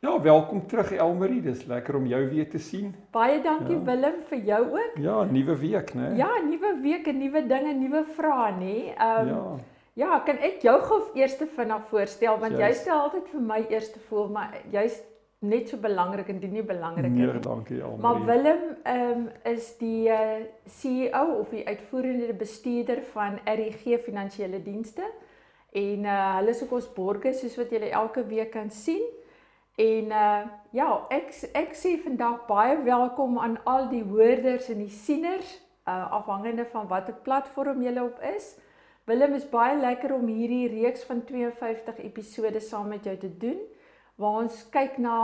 Ja, welkom terug Elmarie. Dis lekker om jou weer te sien. Baie dankie Ja. Willem vir jou ook. Ja, nuwe week, né? Ja, nuwe week en nuwe dinge, nuwe vrae, nê. Ehm Ja. ja, kan ek jou gou eers vinnig voorstel want jy Juist. stel altyd vir my eers voor, maar jy's net so belangrik en die nie belangrik Nee, nie. dankie Elmarie. Maar Willem ehm is die uh, CEO of die uitvoerende bestuurder van RGG Finansiële Dienste en uh, hulle is ook ons borgers soos wat julle elke week kan sien. En uh ja, ek ek sê vandag baie welkom aan al die hoorders en die sieners, uh afhangende van watter platform jy op is. Willem is baie lekker om hierdie reeks van 52 episode saam met jou te doen waar ons kyk na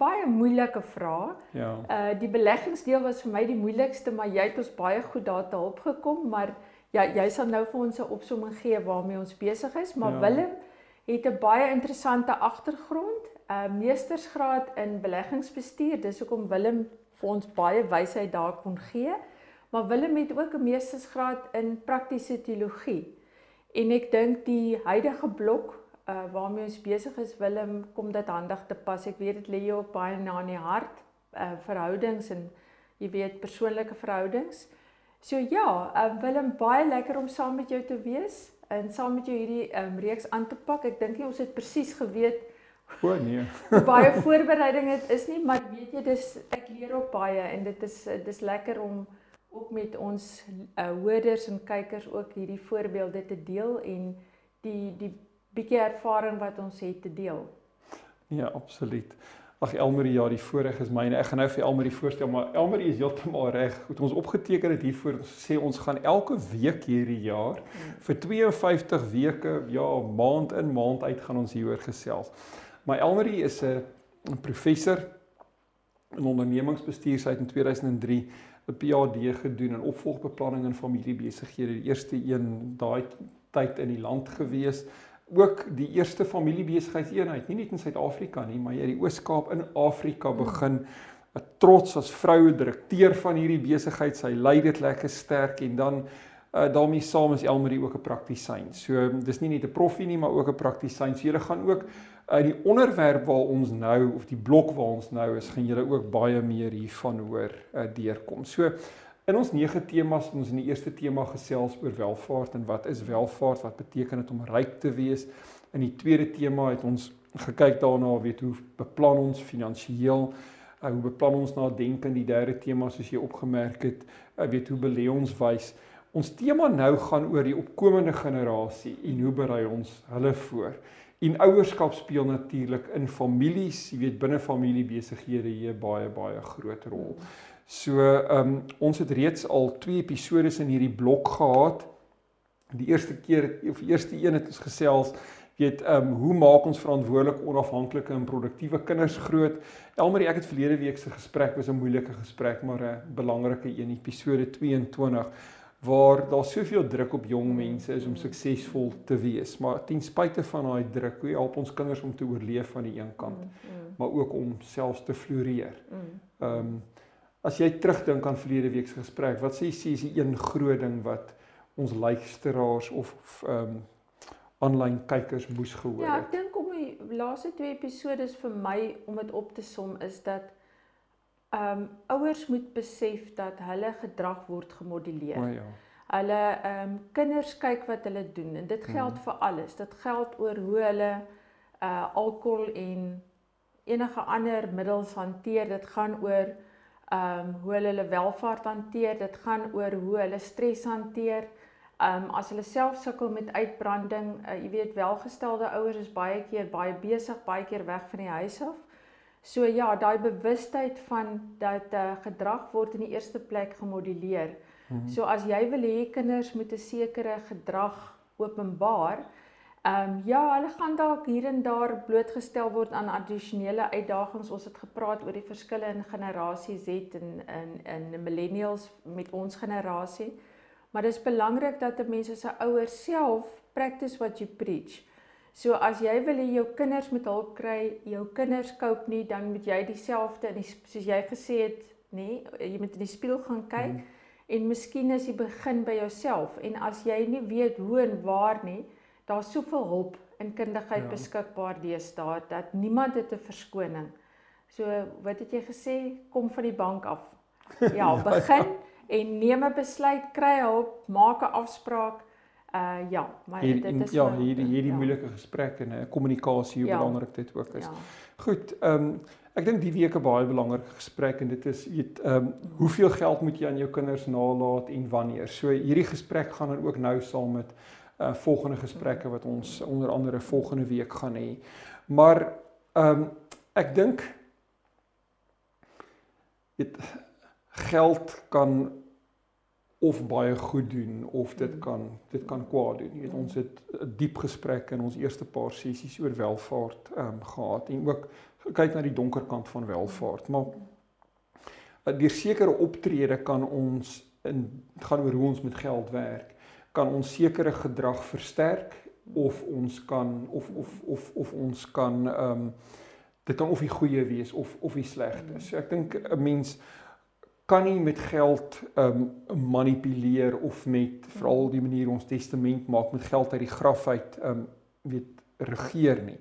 baie moeilike vrae. Ja. Uh die beleggingsdeel was vir my die moeilikste, maar jy het ons baie goed daar te hulp gekom, maar ja, jy sal nou vir ons 'n opsomming gee waarmee ons besig is, maar Ja. ja. Willem het 'n baie interessante agtergrond, 'n uh, meestersgraad in beleggingsbestuur. Dis hoekom Willem vir ons baie wysheid daar kon gee. Maar Willem het ook 'n meestersgraad in praktiese teologie. En ek dink die huidige blok uh waarmee ons besig is Willem kom dit handig te pas. Ek weet dit lê jou baie na in die hart uh verhoudings en jy weet persoonlike verhoudings. So ja, uh Willem baie lekker om saam met jou te wees en saam met jou hierdie um, reeks aan te pak. Ek dink nie ons het presies geweet O nee. baie voorbereiding dit is nie, maar weet jy dis ek leer ook baie en dit is dis lekker om ook met ons uh, hoorders en kykers ook hierdie voorbeelde te deel en die die bietjie ervaring wat ons het te deel. Ja, absoluut. Ag Elmarie, ja, die voorreg is myne. Ek gaan nou vir Elmarie voorstel, maar Elmarie is heeltemal reg. Goed, ons opgeteken het hiervoor sê ons gaan elke week hierdie jaar vir 52 weke, ja, maand in maand uit gaan ons hieroor gesels. Maar Elmarie is 'n 'n professor in ondernemingsbestuur. Sy het in 2003 'n PhD gedoen in opvolgbeplanning en familiebesighede. Die eerste een daai tyd in die land gewees ook die eerste familiebesigheidseenheid, nie net in Suid-Afrika nie, maar hier in die Oos-Kaap in Afrika begin. 'n Trots as vroue direkteur van hierdie besigheid. Sy lei dit lekker sterk en dan uh, daarmee saam is Elmarie ook 'n praktisyn. So dis nie net 'n proffie nie, maar ook 'n praktisyn. So julle gaan ook uit die onderwerp waar ons nou of die blok waar ons nou is, gaan julle ook baie meer hiervan hoor uh, deurkom. So In ons 9 temas het ons in die eerste tema gesels oor welvaart en wat is welvaart? Wat beteken dit om ryk te wees? In die tweede tema het ons gekyk daarna weet hoe beplan ons finansiëel? Uh, hoe beplan ons na denke in die derde tema soos jy opgemerk het? Uh, weet hoe belê ons wys? Ons tema nou gaan oor die opkomende generasie en hoe berei ons hulle voor? En ouerskap speel natuurlik in families, jy weet binne familiebesighede hier baie baie groot rol. So ehm um, ons het reeds al twee episodes in hierdie blok gehad. Die eerste keer of die eerste een het ons gesels weet ehm um, hoe maak ons verantwoordelik onafhanklike en produktiewe kinders groot? Elmarie, ek het verlede week se gesprek was 'n moeilike gesprek, maar 'n belangrike een, episode 22 waar daar soveel druk op jong mense is om suksesvol te wees, maar ten spyte van daai druk, hoe help ons kinders om te oorleef aan die een kant, Mm, maar ook om selfs te floreer? mm, mm. Ehm um, as jy terugdink aan verlede week se gesprek, wat sê jy sê is die een groot ding wat ons luisteraars of ehm um, aanlyn kykers moes gehoor Ja, het? ek dink om die laaste twee episodes vir my om dit op te som is dat ehm um, ouers moet besef dat hulle gedrag word gemoduleer. O ja. Hulle ehm um, kinders kyk wat hulle doen en dit geld Mhm. vir alles. Dit geld oor hoe hulle uh alkohol en enige ander middels hanteer. Dit gaan oor ehm um, hoe hulle hulle welvaart hanteer. Dit gaan oor hoe hulle stres hanteer. Ehm um, as hulle self sukkel met uitbranding, uh, jy weet welgestelde ouers is baie keer baie besig, baie keer weg van die huis af. So ja, daai bewustheid van dat uh, gedrag word in die eerste plek gemoduleer. Mhm. So as jy wil hê kinders moet 'n sekere gedrag openbaar, Ehm um, ja, hulle gaan dalk hier en daar blootgestel word aan addisionele uitdagings. Ons het gepraat oor die verskille in generasie Z en in in millennials met ons generasie. Maar dis belangrik dat 'n mens as 'n ouer self practice what you preach. So as jy wil hê jou kinders moet hulp kry, jou kinders cope nie, dan moet jy dieselfde in die soos jy gesê het, nê, nee, jy moet in die spieël gaan kyk hmm. en miskien is die begin by jouself en as jy nie weet hoe en waar nie, daar's soveel hulp en kundigheid ja. beskikbaar deesdae dat niemand het 'n verskoning. So wat het jy gesê? Kom van die bank af. Ja, begin en neem 'n besluit, kry hulp, maak 'n afspraak. Uh ja, maar hier, dit is ja, hierdie hierdie ja. moeilike gesprekke en kommunikasie hoe ja. belangrik dit ook is. Ja. Goed, ehm um, ek dink die week 'n baie belangrike gesprek en dit is weet ehm um, hoeveel geld moet jy aan jou kinders nalaat en wanneer. So hierdie gesprek gaan dan ook nou saam met uh volgende gesprekke wat ons onder andere volgende week gaan hê. Maar ehm um, ek dink dit geld kan of baie goed doen of dit kan dit kan kwaad doen. Jy weet ons het 'n diep gesprek in ons eerste paar sessies oor welvaart ehm um, gehad en ook kyk na die donker kant van welvaart. Maar uh, deur sekere optrede kan ons in gaan oor hoe ons met geld werk kan ons sekere gedrag versterk of ons kan of of of of ons kan ehm um, dit kan of die goeie wees of of die slegte. So ek dink 'n mens kan nie met geld ehm um, manipuleer of met veral die manier ons testament maak met geld uit die graf uit ehm um, weet regeer nie.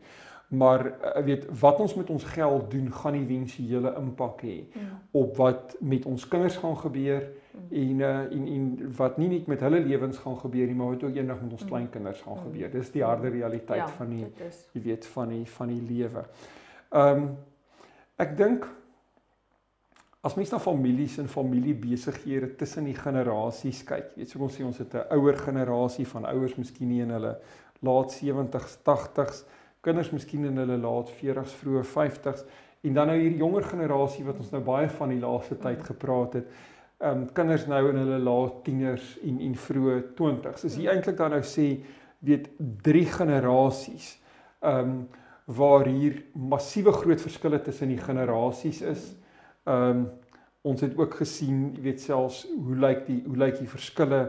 Maar uh, weet wat ons met ons geld doen gaan nie wensiële impak hê ja. op wat met ons kinders gaan gebeur en uh, en en wat nie net met hulle lewens gaan gebeur nie, maar wat ook eendag met ons mm. kleinkinders gaan mm. gebeur. Dis die harde realiteit ja, van die jy weet van die van die lewe. Ehm um, ek dink as mens na families en familiebesighede tussen die generasies kyk, weet jy ons sê ons het 'n ouer generasie van ouers miskien nie in hulle laat 70s, 80s, kinders miskien in hulle laat 40s, vroeë 50s en dan nou hierdie jonger generasie wat ons nou baie van die laaste tyd mm. gepraat het ehm um, kinders nou in hulle laat tieners en en vroeë 20s. Is hier eintlik dan nou sê weet drie generasies ehm um, waar hier massiewe groot verskille tussen die generasies is. Ehm um, ons het ook gesien, jy weet selfs hoe lyk die hoe lyk die verskille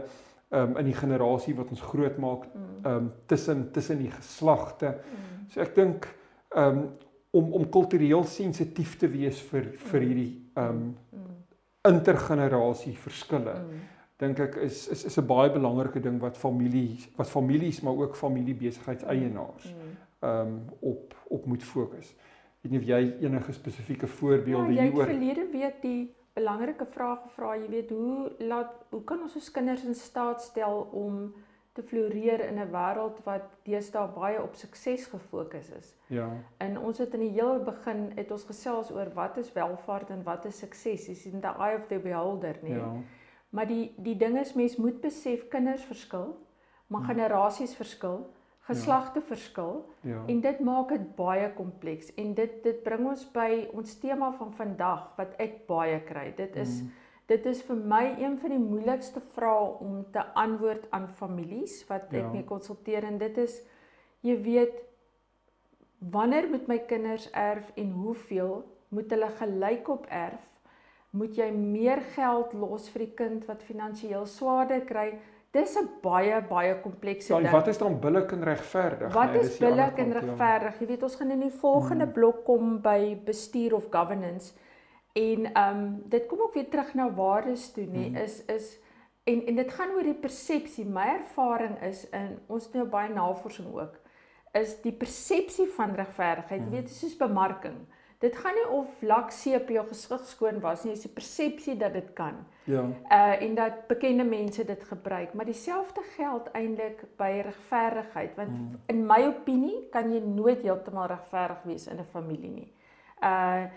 ehm um, in die generasie wat ons groot maak mm. ehm um, tussen tussen die geslagte. Mm. So ek dink ehm um, om om kultureel sensitief te wees vir vir mm. hierdie ehm um, intergenerasie verskille mm. dink ek is is is 'n baie belangrike ding wat familie wat families maar ook familiebesigheidseienaars mm. um op op moet fokus. Weet nie of jy enige spesifieke voorbeelde ja, hieroor Ja, jy verlede weet die belangrike vraag gevra, jy weet hoe laat hoe kan ons ons kinders in staat stel om te floreer in 'n wêreld wat deesdae baie op sukses gefokus is. Ja. En ons het in die heel begin het ons gesels oor wat is welvaart en wat is sukses. Dis in the eye of the beholder, nee. Ja. Maar die die ding is mens moet besef kinders verskil, maar hmm. generasies verskil, geslagte ja. verskil ja. en dit maak dit baie kompleks en dit dit bring ons by ons tema van vandag wat ek baie kry. Dit is hmm Dit is vir my een van die moeilikste vrae om te antwoord aan families wat ek ja. mee konsulteer en dit is jy weet wanneer moet my kinders erf en hoeveel moet hulle gelykop erf? Moet jy meer geld los vir die kind wat finansiëel swaarder kry? Dis 'n baie baie komplekse ding. Ja, wat is dan billik en regverdig? Wat nee, is billik en regverdig? Jy weet ons gaan in die volgende hmm. blok kom by bestuur of governance. En ehm um, dit kom ook weer terug na waardes toe nê mm. is is en en dit gaan oor die persepsie. My ervaring is in ons het nou baie navorsing ook is die persepsie van regverdigheid. Jy weet soos bemarking. Dit gaan nie of lakseep jou gesig skoon was nie, dis die persepsie dat dit kan. Ja. Uh en dat bekende mense dit gebruik, maar dieselfde geld eintlik by regverdigheid want mm. in my opinie kan jy nooit heeltemal regverdig wees in 'n familie nie. Uh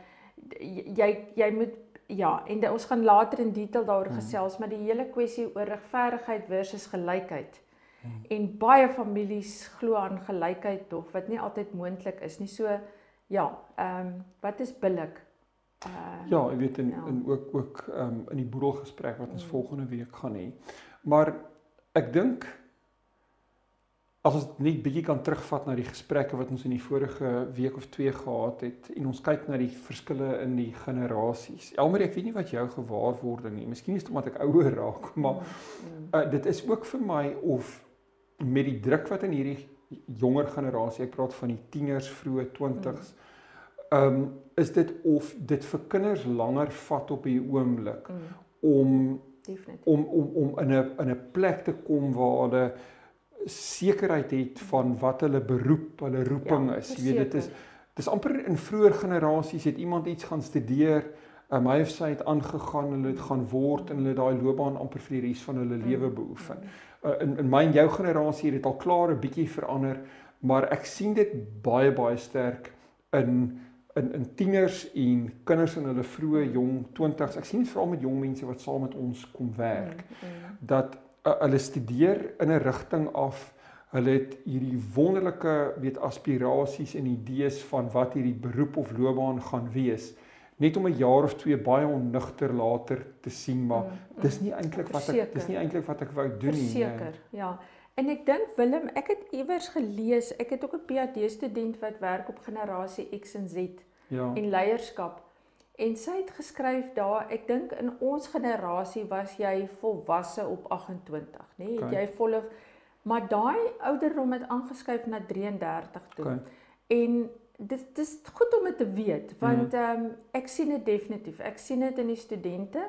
jy jy moet ja, en ons gaan later in detail daaroor hmm. gesels, maar die hele kwessie oor regverdigheid versus gelykheid. Hmm. En baie families glo aan gelykheid tog wat nie altyd moontlik is nie. So ja, ehm um, wat is billik? Uh, ja, ek weet in, ja. in ook ook ehm um, in die boedelgesprek wat ons hmm. volgende week gaan hê. Maar ek dink as ons net bietjie kan terugvat na die gesprekke wat ons in die vorige week of twee gehad het en ons kyk na die verskille in die generasies. Elmarie, ek weet nie wat jou gewaarwording nie. Miskien is dit omdat ek ouer raak, maar uh, dit is ook vir my of met die druk wat in hierdie jonger generasie, ek praat van die tieners, vroeë 20s, ehm um, is dit of dit vir kinders langer vat op die oomblik Mm, om definitief. om om om in 'n in 'n plek te kom waar hulle sekerheid het van wat hulle beroep, hulle roeping Ja, is. Jy weet dit is dis amper in vroeër generasies het iemand iets gaan studeer, um, hy of sy het aangegaan, hulle het gaan word en hulle daai loopbaan amper vir die res van hulle lewe beoefen. Uh, in in my en jou generasie het dit al klaar 'n bietjie verander, maar ek sien dit baie baie sterk in in in tieners en kinders in hulle vroeë jong 20s. Ek sien dit veral met jong mense wat saam met ons kom werk Mm, mm. dat uh, hulle studeer in 'n rigting af. Hulle het hierdie wonderlike weet aspirasies en idees van wat hierdie beroep of loopbaan gaan wees. Net om 'n jaar of twee baie onnugter later te sien maar Mm, dis mm. nie eintlik wat ek dis nie eintlik wat ek wou doen nie. Verseker, ja. En ek dink Willem, ek het iewers gelees, ek het ook 'n PhD student wat werk op generasie X en Z Ja. en leierskap. En sy het geskryf daar, ek dink in ons generasie was jy volwasse op 28, nê? Nee? Het Okay. jy volle maar daai ouderdom het aangeskuif na 33 toe. Okay. En dit dis goed om dit te weet want Mhm. ehm um, ek sien dit definitief. Ek sien dit in die studente.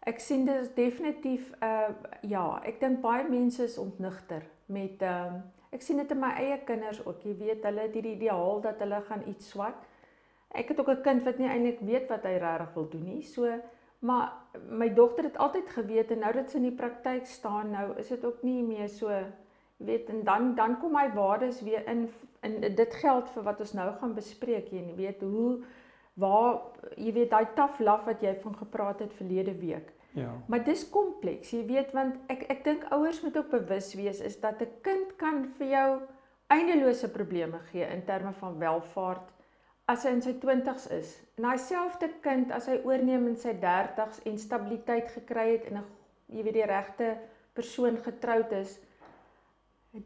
Ek sien dit is definitief uh ja, ek dink baie mense is ontnigter met ehm um, ek sien dit in my eie kinders ook. Jy weet, hulle het hierdie ideaal dat hulle gaan iets swat. Ek het ook 'n kind wat nie eintlik weet wat hy regtig wil doen nie. So maar my dogter het altyd geweet en nou dat sy in die praktyk staan nou, is dit ook nie meer so jy weet en dan dan kom my waardes weer in en dit geld vir wat ons nou gaan bespreek jy weet hoe waar jy weet daai tough love wat jy van gepraat het verlede week Ja. maar dis kompleks jy weet want ek ek dink ouers moet ook bewus wees is dat 'n kind kan vir jou eindelose probleme gee in terme van welvaart as hy in sy 20's is en daai selfde kind as hy oorneem in sy 30's en stabiliteit gekry het en 'n jy weet die regte persoon getroud is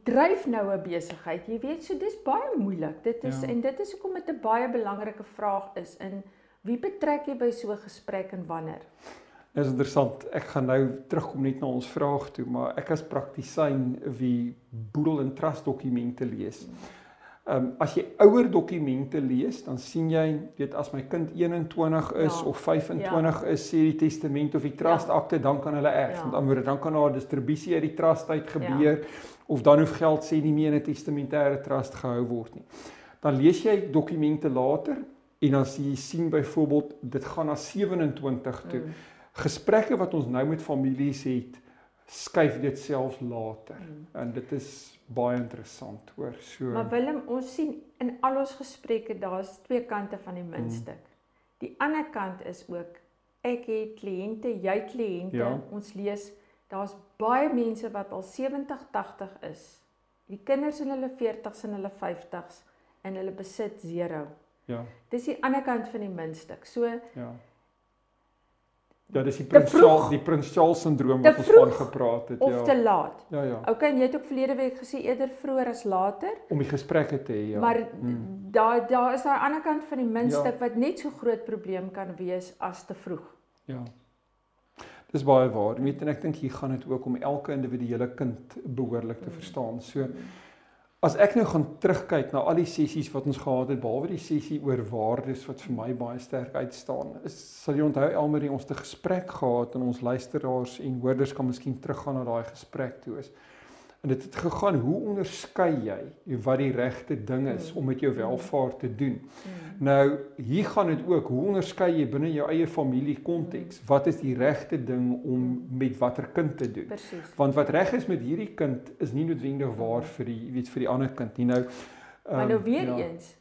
dryf nou 'n besigheid. Jy weet, so dis baie moeilik. Dit is Ja. ja. en dit is hoekom dit 'n baie belangrike vraag is in wie betrek jy by so 'n gesprek en wanneer? Dit is interessant. Ek gaan nou terugkom net na ons vraag toe, maar ek as praktisyn wie boedel en trust dokumente lees. Ehm um, as jy ouer dokumente lees, dan sien jy, weet as my kind 21 is Ja. of 25 is, sê die testament of die trust Ja. akte, dan kan hulle erf. Ja. Met ander woorde, dan kan daar 'n distribusie uit die trust uit gebeur ja. Of dan hoef geld sê nie meer in 'n testamentêre trust gehou word nie. Dan lees jy dokumente later en dan sien jy sien byvoorbeeld dit gaan na 27 toe. Mm. Gesprekke wat ons nou met families het, skuif dit selfs later. Mm. En dit is baie interessant, hoor. So Maar Willem, ons sien in al ons gesprekke daar's twee kante van die muntstuk. Die ander kant is ook ek het kliënte, jy kliënte. Ja. Ons lees daar's baie mense wat al 70, 80 is. Die kinders in hulle 40s en hulle 50s en hulle besit 0. ja, Dis die ander kant van die muntstuk. So ja. Ja, dis die Prins vroeg. Charles, die Prins Charles sindroom Te wat ons van vroeg gepraat het, of ja. te laat. Ja, ja. Okay, en jy het ook verlede week gesê eerder vroeër as later, Om die gesprekke te hê, ja. maar Mm. daar daar is daai ander kant van die muntstuk Ja. wat net so groot probleem kan wees as te vroeg. Ja. Dis baie waar. Jy weet en ek dink hier gaan dit ook om elke individuele kind behoorlik te verstaan. So as ek nou gaan terugkyk na al die sessies wat ons gehad het, behalwe die sessie oor waardes wat vir my baie sterk uitstaan, is sal jy onthou ons het 'n gesprek gehad en ons luisteraars en hoorders kan miskien teruggaan na daai gesprek toe is. En dit het gegaan hoe onderskei jy wat die regte ding is Mm. om met jou welvaart te doen? Mm. Nou, hier gaan dit ook, hoe onderskei jy binne jou eie familie konteks? Wat is die regte ding om met watter kind te doen? Presies. Want wat reg is met hierdie kind is nie noodwendig waar vir die jy weet vir die ander kind nie. Nou Maar nou ehm, weer ja, eens,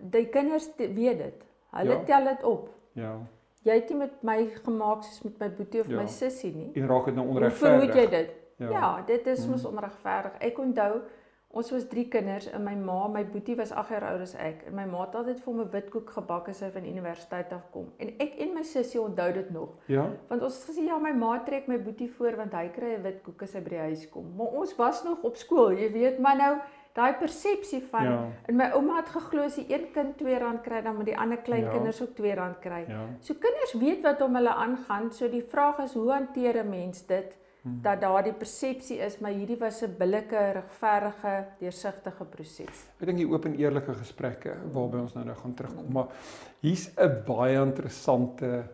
die kinders weet dit. Hulle Ja. tel dit op. Ja. Jy het nie met my gemaak soos met my boetie of Ja. my sussie nie. En raak dit nou Hoe onregverdig. verhoed jy dit? Ja. Ja, dit is mos onregverdig. Ek onthou Ons was 3 kinders en my ma, my boetie was 8 jaar ouer as ek en my ma het altyd vir my witkoek gebak as sy van universiteit af kom. En ek en my sussie onthou dit nog. Ja. Want ons het gesê ja, my ma trek my boetie voor want hy kry 'n witkoek as hy by die huis kom. Maar ons was nog op skool, jy weet, maar nou daai persepsie van Ja. en my ouma het geglo as die een kind R2 kry dan moet die ander klein Ja. kinders ook R2 kry. Ja. So kinders weet wat om hulle aangaan. So die vraag is hoe hanteer 'n mens dit Hmm. dat daardie persepsie is, maar hierdie was 'n billike, regverdige, deursigtige proses. Ek dink die oop en eerlike gesprekke waarby ons nou nou gaan terugkom, maar hier's 'n baie interessante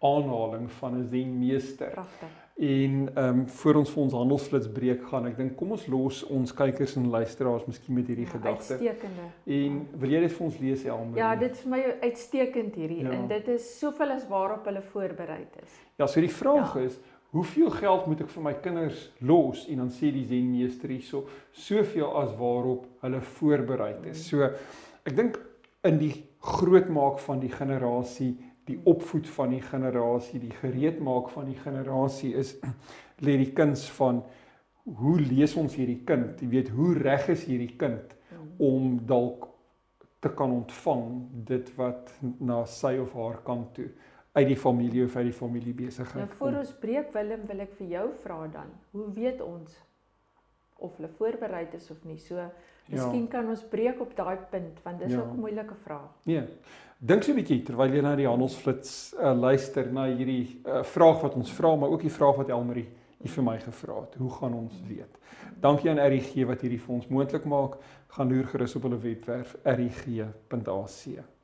aanhaling van 'n zenmeester. Pragtig. En ehm um, voor ons vir ons handelsflits breek gaan, ek dink kom ons los ons kykers en luisteraars miskien met hierdie Ja, gedagte. Uitstekende. En wil jy dit vir ons lees Elmarie? Ja, dit is vir my uitstekend hierdie Ja. en dit is soveel as waarop hulle voorberei is. Ja, so die vraag Ja. is, hoeveel geld moet ek vir my kinders los? En dan sê die zenmeester hierso, soveel as waarop hulle voorberei is. So ek dink in die grootmaak van die generasie, die opvoed van die generasie, die gereedmaak van die generasie is lê die kuns van hoe lees ons hierdie kind? Jy weet, hoe reg is hierdie kind om dalk te kan ontvang dit wat na sy of haar kant toe uit die familie of uit die familie besigheid Nou voor ons breek Willem, wil ek vir jou vra dan, hoe weet ons of hulle voorberei is of nie? So miskien ja. kan ons breek op daai punt want dis Ja. ja. ook 'n moeilike vraag. Nee. Dink so 'n bietjie terwyl jy na die handelsflits uh, luister na hierdie uh, vraag wat ons vra, maar ook die vraag wat Elmarie hier vir my gevra het. Hoe gaan ons weet? Dankie aan RGG wat hierdie vir ons moontlik maak. Gaan loer gerus op hulle webwerf rgg.ac.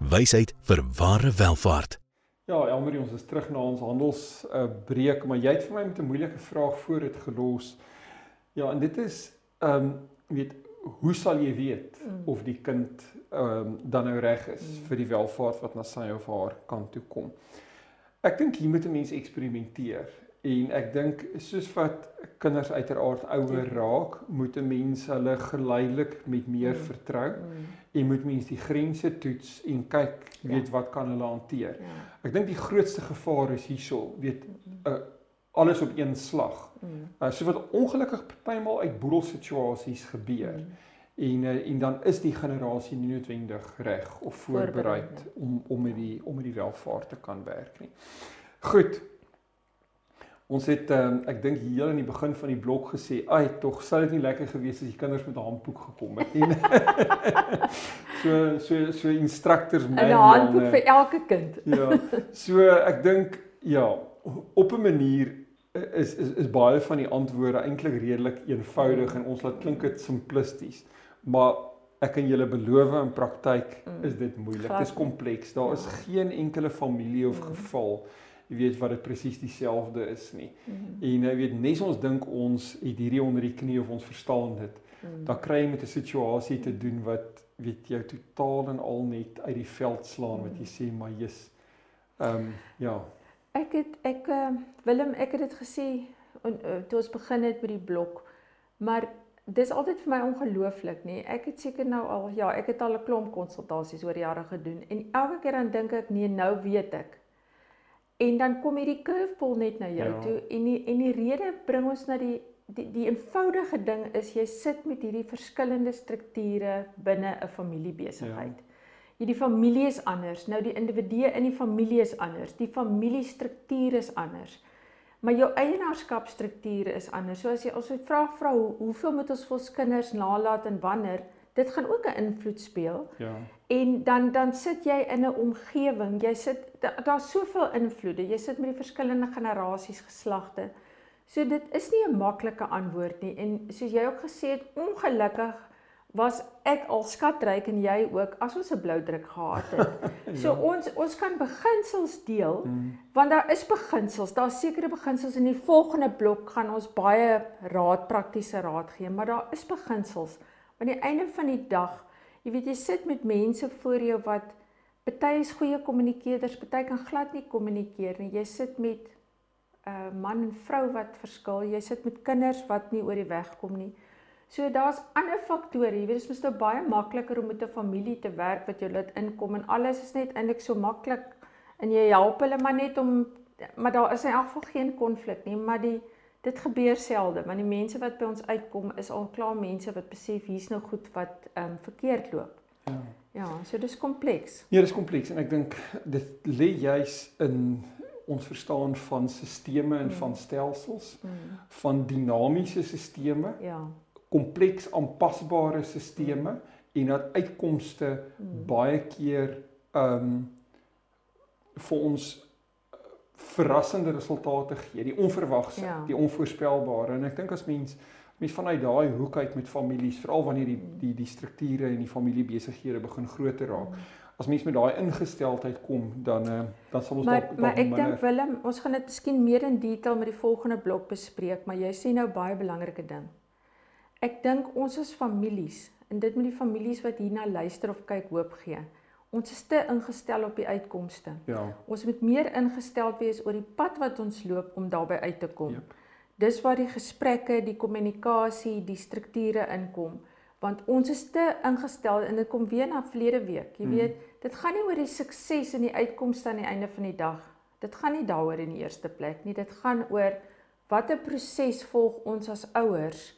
Wysheid vir ware welvaart. Ja, Elmarie, ons is terug na ons handels uh, breek, maar jy het vir my met 'n moeilike vraag voor dit gelos. Ja, en dit is ehm um, weet hoe sal jy weet Mm. of die kind ehm um, dan nou reg is Mm. vir die welvaart wat na sy of haar kant toe kom. Ek dink hier moet 'n mens eksperimenteer en ek dink soos wat kinders uiteraard ouer raak, moet 'n mens hulle geleidelik met meer Mm. vertrou Mm. En moet mens die grense toets en kyk Ja. weet wat kan hulle hanteer. Ja. Ek dink die grootste gevaar is hierso, weet uh, alles op een slag. Mm. Uh, so wat ongelukkig partymal uit boedelsituasies gebeur Mm. en uh, en dan is die generasie nie noodwendig reg of voorberei Voorberei, om om met die om met die welvaart te kan werk nie. Goed. Ons het um, ek dink heel in die begin van die blok gesê, "Ag, tog sou dit nie lekker gewees as die kinders met 'n handboek gekom het nie." so so so instructors In 'n handboek nee. vir elke kind. Ja. So ek dink ja, op 'n manier is is is baie van die antwoorde eintlik redelik eenvoudig en ons laat klink dit simplisties. Maar ek kan julle beloof in praktyk Mm. is dit moeilik. Dit is kompleks. Daar is Ja. geen enkele familie of Mm. geval jy weet wat dit presies dieselfde is nie. Mm. En jy weet nes ons dink ons het hierdie onder die knie of ons verstaan dit, Mm. dan kry jy met 'n situasie te doen wat weet jou totaal en al net uit die veld slaan wat jy sê maar jy's ehm um, ja. Ek het ek uh, Willem, ek het dit gesê en uh, toe ons begin het met die blok. Maar dis altyd vir my ongelooflik, nê. Ek het seker nou al ja, ek het al 'n klomp konsultasies oor jare gedoen en elke keer dan dink ek nee, nou weet ek. En dan kom hierdie curveball net na jou Ja. toe en die en die rede bring ons na die die die eenvoudige ding is jy sit met hierdie verskillende strukture binne 'n familiebesigheid. Hierdie familie is anders. Nou die individue in die familie is anders. Die familiestruktuur is anders. Maar jou eienaarskapstruktuur is anders. So as jy jy vra vra hoe, hoeveel moet ons vir ons kinders nalat en wanneer, dit gaan ook 'n invloed speel. Ja. En dan dan sit jy in 'n omgewing. Jy sit daar's da soveel invloede. Jy sit met die verskillende generasies, geslagte. So dit is nie 'n maklike antwoord nie. En soos jy ook gesê het, ongelukkig was ek al skatryk en jy ook as ons 'n blou druk gehad het. So Ja. ons ons kan beginsels deel Mm. want daar is beginsels. Daar's sekere beginsels in die volgende blok gaan ons baie raad praktiese raad gee, maar daar is beginsels. Aan die einde van die dag Jy weet jy sit met mense voor jou wat party is goeie kommunikeerders, party kan glad nie kommunikeer nie. Jy sit met 'n uh, man en vrou wat verskil. Jy sit met kinders wat nie oor die weg kom nie. So daar's ander faktore. Jy weet dit is mos baie makliker om met 'n familie te werk wat jou laat inkom en alles is net eintlik so maklik en jy help hulle maar net om maar daar is in elk geval geen konflik nie, maar die dit gebeur selde, want die mense wat by ons uitkom is al klaar mense wat besef hier's nou goed wat ehm um, verkeerd loop. Ja. Ja, so dis kompleks. Ja, dis kompleks en ek dink dit lê juis in ons verstaan van sisteme en mm. van stelsels, mm. van dinamiese sisteme. Ja. Kompleks aanpasbare sisteme mm. en dat uitkomste mm. baie keer ehm um, vir ons verrassende resultate gee, die onverwagse, ja. die onvoorspelbare. En ek dink as mens mens vanuit daai hoek uit met families, veral wanneer die die die strukture en die familiebesighede begin groter raak. As mens met daai ingesteldheid kom, dan uh, dan sal ons dalk Maar ek dink Willem, ons gaan dit miskien meer in detail met die volgende blok bespreek, maar jy sê nou baie belangrike ding. Ek dink ons as families en dit met die families wat hierna luister of kyk hoop gee. Ons is te ingestel op die uitkomste. Ja. Ons moet meer ingestel wees oor die pad wat ons loop om daarby uit te kom. Yep. Dis waar die gesprekke, die kommunikasie, die strukture inkom, want ons is te ingestel en dit kom weer na verlede week. Jy hmm. weet, dit gaan nie oor die sukses en die uitkomste aan die einde van die dag. Dit gaan nie daaroor in die eerste plek nie. Dit gaan oor watter proses volg ons as ouers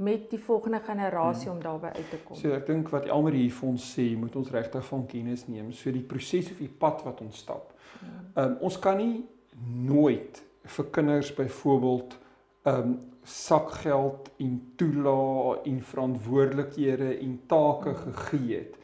met die volgende generasie hmm. om daarby uit te kom. So ek dink wat Elmer hier vir ons sê, moet ons regtig van kennis neem. So die proses of die pad wat ons stap. Hmm. Ehm um, ons kan nie nooit vir kinders byvoorbeeld ehm um, sakgeld en toelaa en verantwoordelikhede en take hmm. gegee het.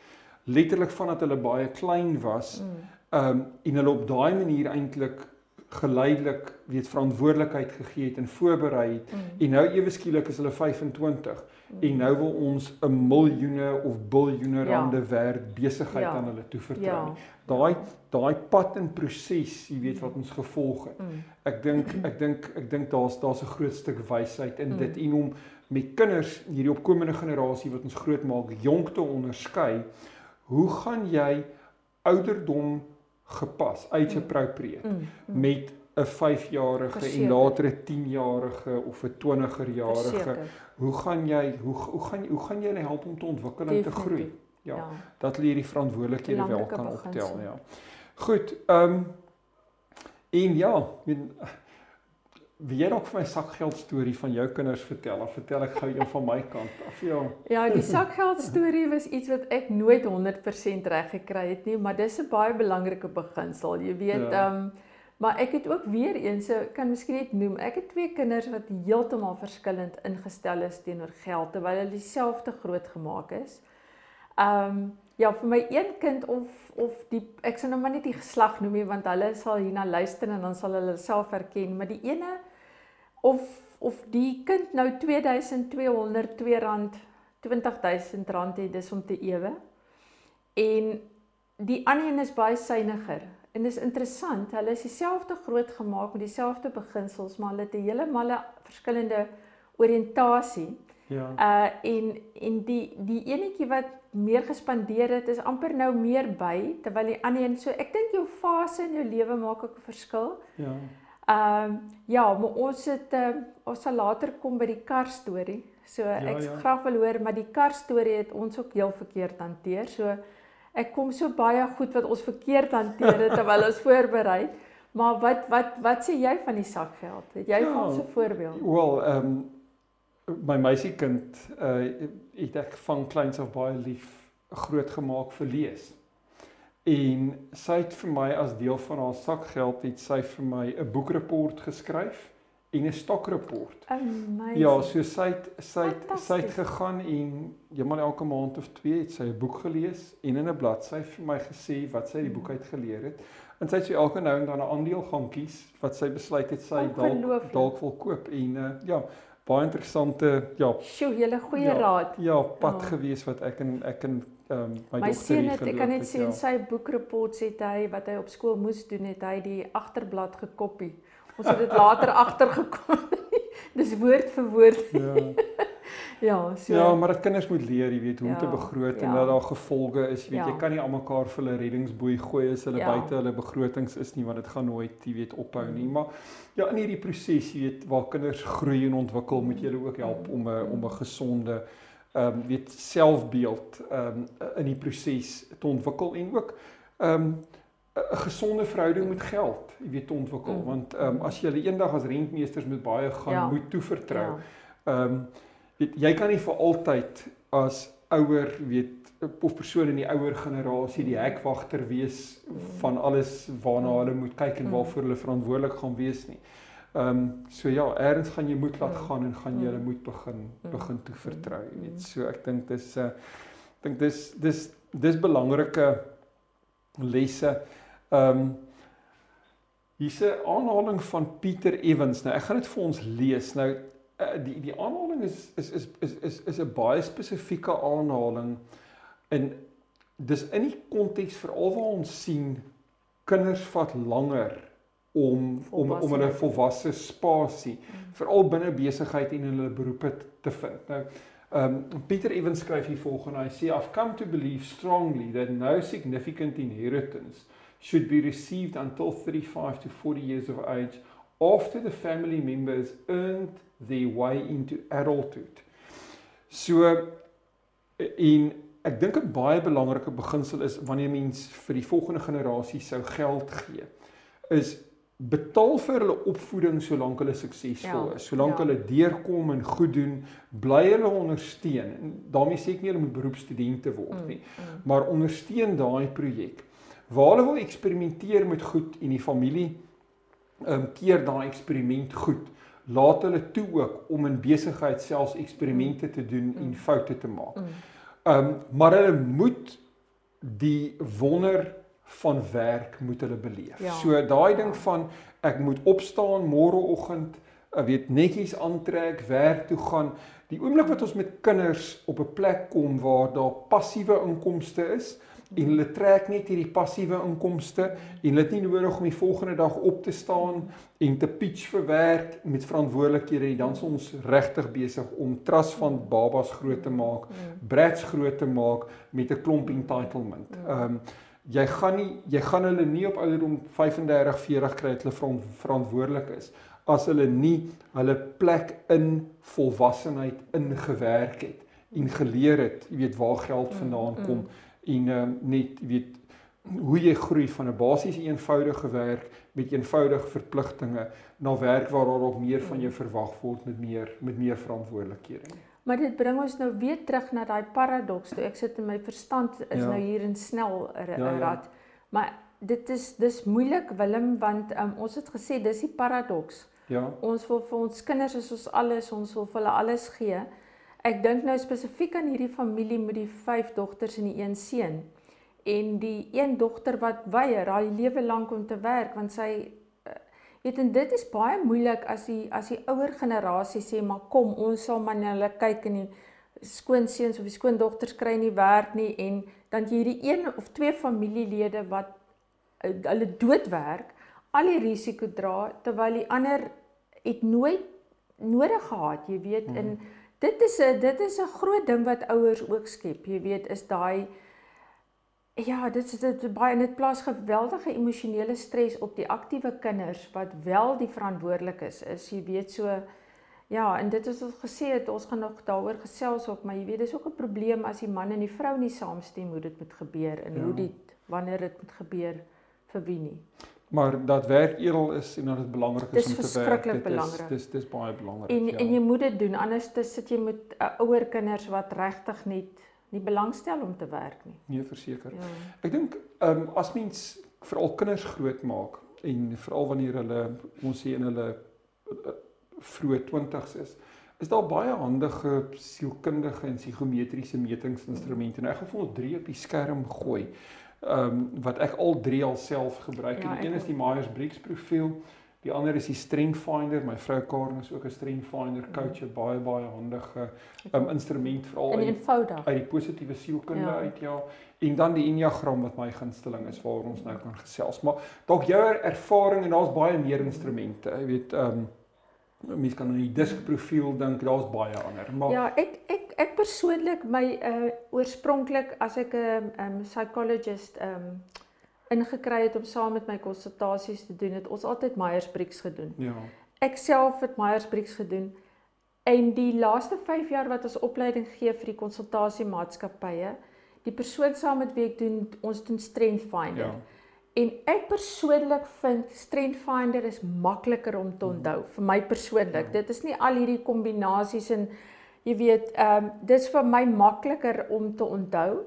Letterlik vandat hulle baie klein was, hmm. ehm um, en hulle op daai manier eintlik geleidelik weet verantwoordelikheid gegee het en voorberei het mm. en nou ewe skielik is hulle 25 mm. en nou wil ons 'n miljoene of biljoene ja. rande werd besigheid ja. aan hulle toevertrou. Ja. Daai daai pad en proses, jy weet wat ons gevolg het. Mm. Ek dink ek dink ek dink daar's daar's 'n groot stuk wysheid in mm. dit en om met kinders hierdie opkomende generasie wat ons grootmaak jonk te onderskei. Hoe gaan jy ouderdom gepas, age appropriate mm, mm. met 'n 5-jarige en later 'n 10-jarige of 'n 20er-jarige. Hoe gaan jy hoe hoe gaan hoe gaan jy hulle help om te ontwikkel en te groei? Ja, ja. dat leer die verantwoordelikhede wel kan optel, ja. Goed, ehm um, en ja, met Wie jy dalk vir my sakgeld storie van jou kinders vertel, of vertel ek gou een van my kant af ja. Ja, die sakgeld storie was iets wat ek nooit 100% reg gekry het nie, maar dis 'n baie belangrike beginsel. Jy weet, ja. ehm ja. um, maar ek het ook weer eens, so kan miskien net noem, ek het twee kinders wat heeltemal verskillend ingestel is teenoor geld terwyl hulle dieselfde groot gemaak is. Ehm um, ja, vir my een kind of of die ek sal nou maar net die geslag noem nie want hulle sal hierna luister en dan sal hulle self herken, maar die ene of of die kind nou R2202 R20000 het dis om te ewe. En die ander een is baie suiwiger. En dis interessant, hulle is dieselfde groot gemaak met dieselfde beginsels, maar hulle het 'n heeltemal verskillende oriëntasie. Ja. Uh en en die die enetjie wat meer gespandeer het is amper nou meer by terwyl die ander een so ek dink jou fase in jou lewe maak ook 'n verskil. Ja. Ehm um, ja, maar ons het uh, ons sal later kom by die kar storie. So ja, ek ja. graag wil hoor, maar die kar storie het ons ook heel verkeerd hanteer. So ek kom so baie goed wat ons verkeerd hanteer het terwyl ons voorberei. Maar wat wat wat sê jy van die sakgeld? Het jy ja, van so 'n voorbeeld? Wel, ehm um, my meisiekind uh het ek van kleins af baie lief groot gemaak vir lees. En sy het vir my as deel van haar sakgeld het sy vir my 'n boekreport geskryf en 'n stokreport. Amazing. Ja, so sy het sy het sy het gegaan en eendag elke maand of twee het sy 'n boek gelees en in 'n bladsy vir my gesê wat sy uit die boek uit geleer het. En sy het so elke nou en dan 'n aandeel gaan kies wat sy besluit het sy dalk dalk wil koop en uh, ja, baie interessante ja. Sjoe, julle goeie ja, raad. Ja, pad oh. gewees wat ek en ek en ehm um, my, my seun het ek kan net sien ja. sy boekreports het hy wat hy op skool moes doen het hy die agterblad gekopie. Ons het dit later agtergekom. Dis woord vir woord. Ja. Ja, so. Ja, maar dat kinders moet leer, jy weet, hoe om Ja, te begroot en ja. dat daar gevolge is. Jy weet, Ja. jy kan nie almekaar vir hulle reddingsboei gooi as hulle Ja. buite hulle begrotings is nie, want dit gaan nooit, jy weet, ophou nie. Mm. Maar ja, in hierdie proses, jy weet, waar kinders groei en ontwikkel, moet jy hulle ook help om 'n om 'n gesonde ehm um, weet selfbeeld ehm um, in die proses te ontwikkel en ook ehm um, 'n gesonde verhouding met geld, jy weet, te ontwikkel. Mm. Want ehm um, as jy eendag as rentmeesters met baie gaan Ja. moet toevertrou, Ja. Ehm um, weet jy kan nie vir altyd as ouer weet of persoon in die ouer generasie die hekwagter wees van alles waarna hulle moet kyk en Mm. waarvoor hulle verantwoordelik gaan wees nie. Ehm um, so ja, eers gaan jy moet laat Mm. gaan en gaan jy hulle Mm. moet begin Mm. begin toevertrou, jy Mm. weet. So ek dink dis 'n uh, ek dink dis dis dis belangrike lesse. Ehm um, hier's 'n aanhaling van Pieter Evans. Nou ek gaan dit vir ons lees. Nou uh, die die aanhaling is is is is is is 'n baie spesifieke aanhaling en dis in die konteks veral waar ons sien kinders vat langer om om om hulle volwasse spasie veral binne besigheid en in hulle beroepe te vind. Nou Um Pieter Evans skryf hier volgende. Hy sê I've come to believe strongly that no significant inheritance should be received until 35 to 40 years of age after the family members earned their way into adulthood. So en ek dink 'n baie belangrike beginsel is wanneer mens vir die volgende generasie sou geld gee is betaal vir hulle opvoeding solank hulle suksesvol Ja, is, solank ja. hulle deurkom en goed doen, bly hulle ondersteun. En daarmee sê ek nie hulle moet beroepsstudente word nie, Mm, maar ondersteun daai projek. Waar hulle wil eksperimenteer met goed en die familie ehm um, keer daai eksperiment goed. Laat hulle toe ook om in besigheid selfs eksperimente te doen en Mm. foute te maak. mm, Ehm um, maar hulle moet die wonder van werk moet hulle beleef. Ja. So daai ding Ja. van ek moet opstaan môreoggend, ek weet netjies aantrek, werk toe gaan. Die oomblik wat ons met kinders op 'n plek kom waar daar passiewe inkomste is en hulle trek net hierdie passiewe inkomste en hulle het nie nodig om die volgende dag op te staan en te pitch vir werk met verantwoordelikhede nie, dan is ons regtig besig om trust van babas groot te maak mm, brats groot te maak met 'n klomp entitlement. Mm. Ehm um, jy gaan nie jy gaan hulle nie op ouderdom 35, 40 kry dat hulle verantwoordelik is as hulle nie hulle plek in volwassenheid ingewerk het en geleer het, jy weet waar geld Mm, vandaan mm. kom en ehm um, net jy weet hoe jy groei van 'n basiese eenvoudige werk met eenvoudige verpligtinge na werk waar daar ook meer van jou verwag word met meer met meer verantwoordelikhede. Maar dit bring ons nou weer terug na daai paradoks toe. Ek sit in my verstand is Ja. nou hier in snel r- Ja, ja. rad. Maar dit is dis moeilik Willem want um, ons het gesê dis die paradoks. Ja. Ons wil vir ons kinders is ons alles, ons wil vir hulle alles gee. Ek dink nou spesifiek aan hierdie familie met die vyf dogters en die een seun. En die een dogter wat weier haar lewe lank om te werk want sy weet en dit is baie moeilik as die as die ouer generasie sê maar kom ons sal maar na hulle kyk en die skoonseuns of die skoondogters kry nie werk nie en dan jy hierdie een of twee familielede wat uh, hulle doodwerk al die risiko dra terwyl die ander het nooit nodig gehad, jy weet, Mhm. en dit is 'n dit is 'n groot ding wat ouers ook skep, jy weet, is daai ja, dit is dit baie en dit plaas geweldige emosionele stres op die aktiewe kinders wat wel die verantwoordelik is, is jy weet so ja, en dit is wat gesê het, ons gaan nog daaroor gesels ook, maar jy weet, dis ook 'n probleem as die man en die vrou nie saamstem hoe dit moet gebeur en Ja. hoe dit wanneer dit moet gebeur vir wie nie. Maar dat werk edel is en dat dit belangrik is Dis om te werk. Dit is- belangrik. Dis dis baie belangrik. En ja. en jy moet dit doen anders sit jy met uh, ouer kinders wat regtig net nie belangstel om te werk nie. nee, verseker. Ja. Ek dink ehm um, as mens veral kinders grootmaak en veral wanneer hulle ons sê in hulle uh, vroeë 20's is, is daar baie handige sielkundige en psigometriese metingsinstrumente. Nou ek gaan vir ons drie op die skerm gooi. Ehm um, wat ek al drie alself gebruik. Ja, die een is die Myers-Briggs profiel. Die ander is die Strength Finder. My vrou Karen is ook 'n Strength Finder coach, 'n baie baie handige um, instrument veral uit eenvoudig. uit die positiewe sielkunde Ja. uit ja en dan die enneagram wat my gunsteling is waar ons nou kan gesels maar dalk jou ervaring en daar's baie meer instrumente jy weet ehm um, Mens kan aan die diskprofiel dink, daar's baie ander. Maar Ja, ek ek ek persoonlik my uh oorspronklik as ek 'n um, um, psychologist um ingekry het om saam met my konsultasies te doen, het ons altyd Myers-Briggs gedoen. ja. Ek self het Myers-Briggs gedoen. En die laaste 5 jaar wat ons opleiding gee vir die konsultasiemaatskappye, die persoon saam met wie ek doen, ons doen Strength Finder. Ja. En ek persoonlik vind Strength Finder is makliker om te onthou vir my persoonlik. Ja. Dit is nie al hierdie kombinasies en jy weet, ehm um, dis vir my makliker om te onthou.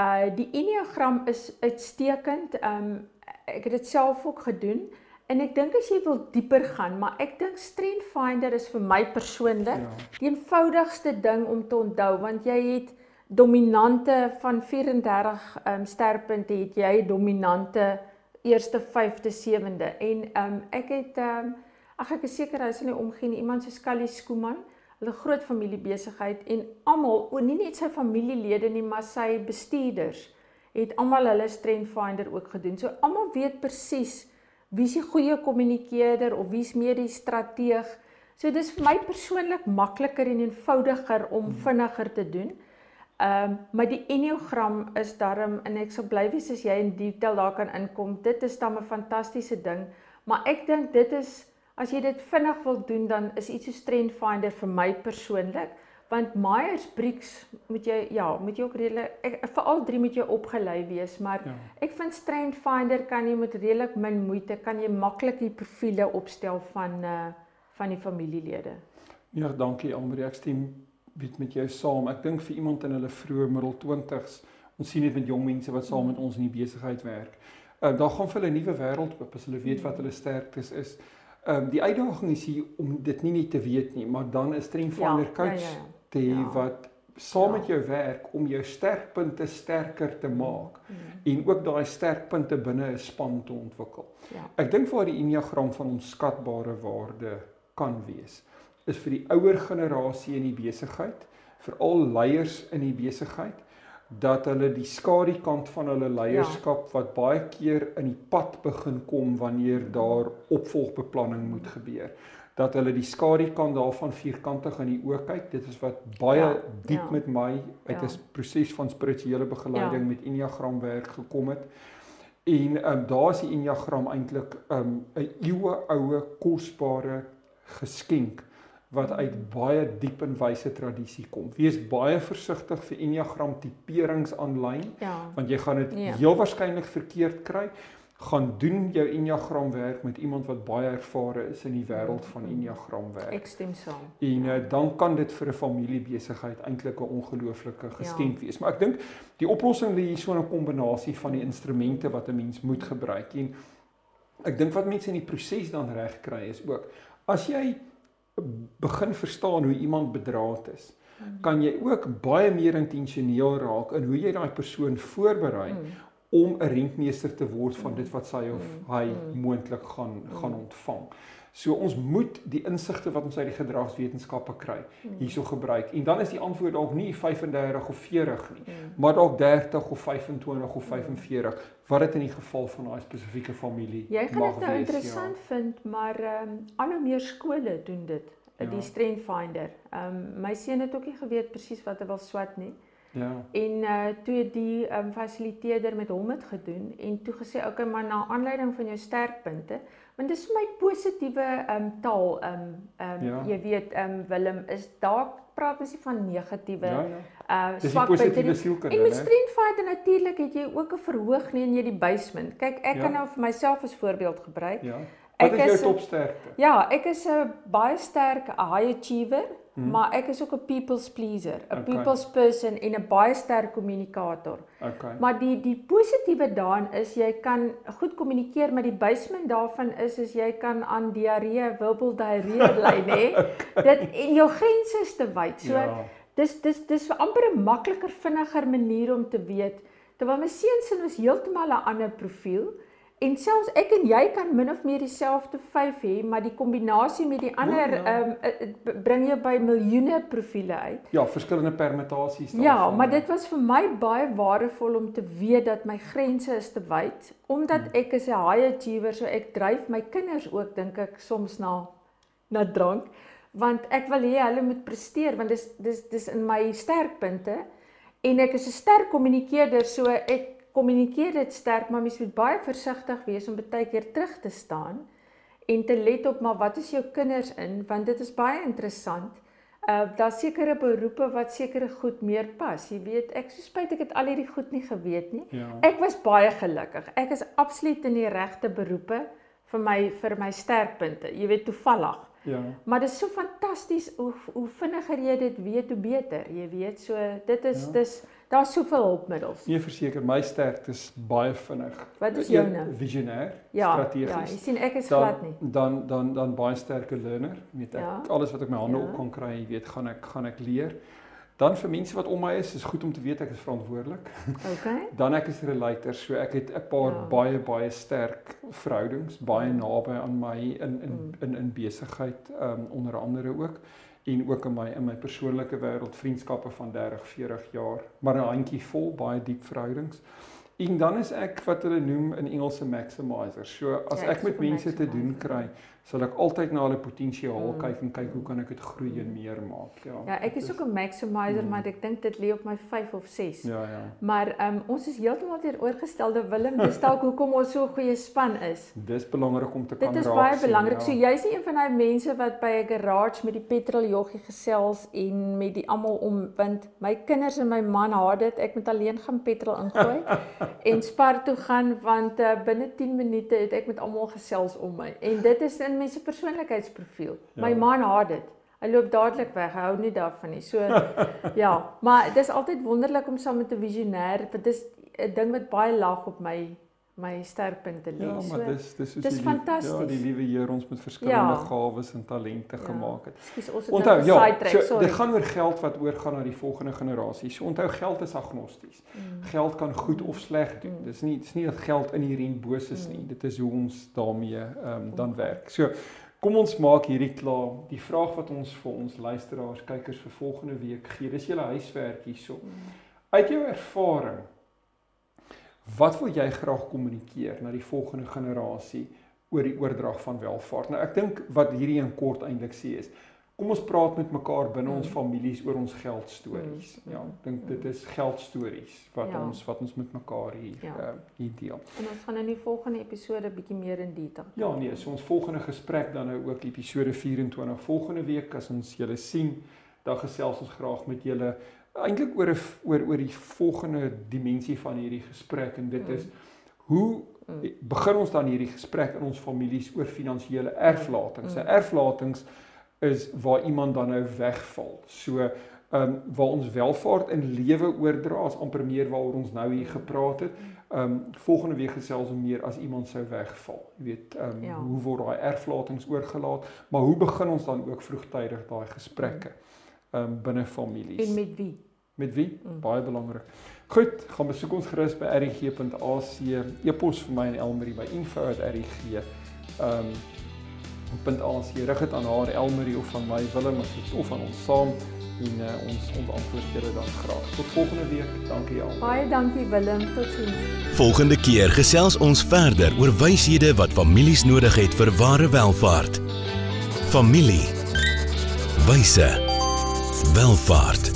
Uh die Enneagram is uitstekend. Um, ek het dit self ook gedoen en ek dink as jy wil dieper gaan, maar ek dink Strength Finder is vir my persoonlik Ja. die eenvoudigste ding om te onthou want jy het dominante van 34 ehm um, sterpunte het jy dominante eerste, 5de, 7de en um, ek het um, ag ek is seker hy sal nie omgee nie iemand so Scully Skooman hulle groot familiebesigheid en almal o nie net sy familielede nie maar sy bestuurders het almal hulle strength finder ook gedoen. So almal weet presies wie's die goeie kommunikeerder of wie's meer die strateeg. So dis vir my persoonlik makliker en eenvoudiger om vinniger te doen. Ehm um, maar die enneagram is darm en ek sal bly wees as jy in detail daar kan inkom. Dit is dan 'n fantastiese ding, maar ek dink dit is as jy dit vinnig wil doen dan is iets so Strength Finder vir my persoonlik want Myers-Briggs moet jy ja, moet jy ook redelik vir al drie moet jy opgelei wees, maar Ja. ek vind Strength Finder kan jy met redelik min moeite kan jy maklik die profile opstel van uh van die familielede. Ja, dankie Almarie. Ek stem weet met jou saam. Ek dink vir iemand in hulle vroeë middel 20s, ons sien dit met jong mense wat saam met ons in die besigheid werk. Uh, daar gaan vir hulle 'n nuwe wêreld oop as hulle weet wat hulle sterktes is. Ehm um, die uitdaging is hier om dit nie net te weet nie, maar dan 'n strength finder coach ja, ja, ja. te hê Ja. wat saam Ja. met jou werk om jou sterkpunte sterker te maak Mm, en ook daai sterkpunte binne 'n span te ontwikkel. ja. Ek dink waar die enneagram van onskatbare waarde kan wees, is vir die ouer generasie in die besigheid, veral leiers in die besigheid, dat hulle die skadukant van hulle leierskap ja. wat baie keer in die pad begin kom wanneer daar opvolgbeplanning moet gebeur dat hulle die skadukant daarvan vierkantig in die oë kyk dit is wat baie Ja, diep ja. met my uit 'n Ja. proses van spirituele begeleiding Ja. met enneagram werk gekom het en ehm um, daar is die enneagram eintlik ehm, 'n um, eeue oue kosbare geskenk wat uit baie diep en wyse tradisie kom. Wees baie versigtig vir enneagram tiperings aanlyn Ja. want jy gaan dit Ja. ja. heel waarskynlik verkeerd kry. Gaan doen jou enneagram werk met iemand wat baie ervare is in die wêreld van enneagram werk. Ek stem saam. En uh, dan kan dit vir 'n familiebesigheid eintlik 'n ongelooflike geskenk ja. wees. Maar ek dink die oplossing lê hier so in 'n kombinasie van die instrumente wat 'n mens moet gebruik. En ek dink wat mense in die proses dan reg kry is ook as jy begin verstaan hoe iemand bedraad is, kan jy ook baie meer intentioneel raak in hoe jy daai persoon voorberei Mm. om 'n rentmeester te word van dit wat sy of Mm. hy moontlik gaan gaan ontvang. So ons moet die insigte wat ons uit die gedragswetenskappe kry Mm. hierso gebruik. En dan is die antwoord dalk nie 35 of 40 nie, Mm. maar dalk 30 of 25 of 45 wat dit in die geval van daai spesifieke familie Jy gaan mag dit nou wees, interessant vind, maar ehm um, al hoe meer skole doen dit. Ja. Die Ja. Strength Finder. Ehm um, my seun het ook nie geweet presies wat hy wil swat nie. Ja. ja. En uh toe die ehm um, fasiliteerder met hom het gedoen en toe gesê okay, maar na aanleiding van jou sterkpunte, want dis vir my positiewe um, taal um, um, Ja. jy weet um, Willem is daar praat mens nie van negatiewe Ja, ja. uh die swakpunte positiewe sielkunde, En met né? Strength Finder natuurlik het jy ook 'n verhoog nie in jy die basement. Kyk, ek Ja. kan nou vir myself as voorbeeld gebruik. Ja. Ek Wat is jou is topsterkte? Ja, ek is 'n baie sterk high achiever, Hmm. maar ek is ook 'n people's pleaser, 'n Okay. people's person en 'n baie sterk kommunikator. Okay. Maar die die positiewe daarin is jy kan goed kommunikeer, maar die basement daarvan is is jy kan aan diarree, wibbeldiarree ly, nê? Dit en jou grense is te wyd. So ja. dis dis dis vir amper 'n makliker, vinniger manier om te weet. Terwyl my seuns was heeltemal 'n ander profiel. En selfs ek en jy kan min of meer dieselfde vyf hê, maar die kombinasie met die ander ja. ehm um, bring jou by miljoene profiele uit. Ja, verskillende permutasies Ja, daarvan, maar né? dit was vir my baie waardevol om te weet dat my grense is te wyd omdat ek is 'n high achiever, so ek dryf my kinders ook dink ek soms na na drank want ek wil hê hulle moet presteer want dis dis dis in my sterkpunte en ek is 'n sterk kommunikeerder so ek kommunikeer dit sterk maar mens moet baie versigtig wees om baie keer terug te staan en te let op maar wat is jou kinders in want dit is baie interessant. Uh daar sekere beroepe wat sekere goed meer pas. Jy weet, ek so spyt ek het al hierdie goed nie geweet nie. Ja. Ek was baie gelukkig. Ek is absoluut in die regte beroepe vir my vir my sterkpunte. Jy weet toevallig. Ja. Maar dit is so fantasties hoe hoe vinniger jy dit weet hoe beter. Jy weet, so dit is Ja. dis daar's soveel hulpmiddels. Nee, verseker, my sterkte is baie vinnig. Wat is Een, joune? Visionêr, Ja, strategies. ja, jy sien ek is dan, glad nie. Dan dan dan baie sterke learner, weet ek. Ja. Alles wat ek my hande Ja. op kan kry, jy weet, gaan ek gaan ek leer. Dan vir mense wat om my is, is goed om te weet ek is verantwoordelik. Okay? Dan ek is 'n relator, so ek het 'n paar Ja. baie baie sterk verhoudings, baie Mm. naby aan my in in Mm. in in besigheid, um onder andere ook en ook in my in my persoonlike wêreld, vriendskappe van 30, 40 jaar, maar 'n handjie vol baie diep verhoudings. En dan is ek wat hulle noem in Engels 'n maximizer. So as Ja, ek met mense te doen kry, sal ek altyd na hulle potensiaal Mm. kyk en kyk hoe kan ek dit groei en meer maak. Ja. Ja, ek is dit ook 'n maximizer, Mm. maar ek dink dit lê op my 5 of 6. Ja, ja. Maar ehm um, ons is heeltemal teenoorgestelde Willem, dis dalk hoekom ons so 'n goeie span is. Dis belangrik om te kan Dit is raak baie sien, belangrik. ja. So jy's nie een van daai mense wat by 'n garage met die petroljoggie gesels en met die almal om want my kinders en my man haat dit. Ek moet alleen gaan petrol ingooi en spar toe gaan want uh, binne 10 minute het ek met almal gesels om my. En dit is in mense persoonlikheidsprofiel. My Ja. man haat dit. Hy loop dadelik weg. Hy hou nie daarvan nie. So ja, maar dis altyd wonderlik om saam met 'n visionêr, want dis 'n ding wat baie laag op my my sterkpunte lê. Ja, maar dis dis soos dis die lief- Ja, fantasties. die liewe Here ons met verskillende Ja. gawes en talente Ja. gemaak het. Ekskuus, ons het Onthou, nou ja, gesidetrack, so sorry. dit gaan oor geld wat oorgaan na die volgende generasie. So onthou geld is agnosties. Mm. Geld kan goed of sleg doen. Mm. Dis nie dis nie dat geld inherënt boos is nie. Mm. Dit is hoe ons daarmee um, dan werk. So kom ons maak hierdie klaar. Die vraag wat ons vir ons luisteraars, kykers vir volgende week gee, dis julle huiswerk hierso. Mm. Uit jou ervaring, wat wil jy graag kommunikeer na die volgende generasie oor die oordrag van welvaart? Nou ek dink wat hierdie in kort eintlik sê is Kom ons praat met mekaar binne ons Mm. families oor ons geldstories. Mm, Ja, ek dink dit is geldstories wat Ja. ons wat ons met mekaar hier Ja. uh, hier deel. En ons gaan in die volgende episode bietjie meer in detail. Ja, nee, so ons volgende gesprek dan nou ook episode 24 volgende week as ons julle sien, dan gesels ons graag met julle eintlik oor 'n oor oor die volgende dimensie van hierdie gesprek en dit Mm. is hoe Mm. begin ons dan hierdie gesprek in ons families oor finansiële erflatings. Mm. Mm. Erflatings is waar iemand dan nou wegval. So ehm um, waar ons welvaart in lewe oordra is amper meer waaroor ons nou hier gepraat het. Ehm um, volgende week gesels ons meer as iemand sou wegval. Jy weet, ehm um, Ja. hoe word daai erflatings oorgelaat? Maar hoe begin ons dan ook vroegtydig daai gesprekke ehm um, binne families? En met wie? Met wie? Mm. Baie belangrik. Goed, gaan besoek ons gerus by rg.ac. E-pos vir my en Elmarie by info@rg. Ehm um, .ac. Rig dit aan haar Elmarie of van my Willem as dit of aan ons saam en uh, ons ons antwoord julle dan graag. Tot volgende week. Dankie al. Baie dankie Willem. Totsiens. Volgende keer gesels ons verder oor wyshede wat families nodig het vir ware welvaart. Familie. Wyse. Welvaart.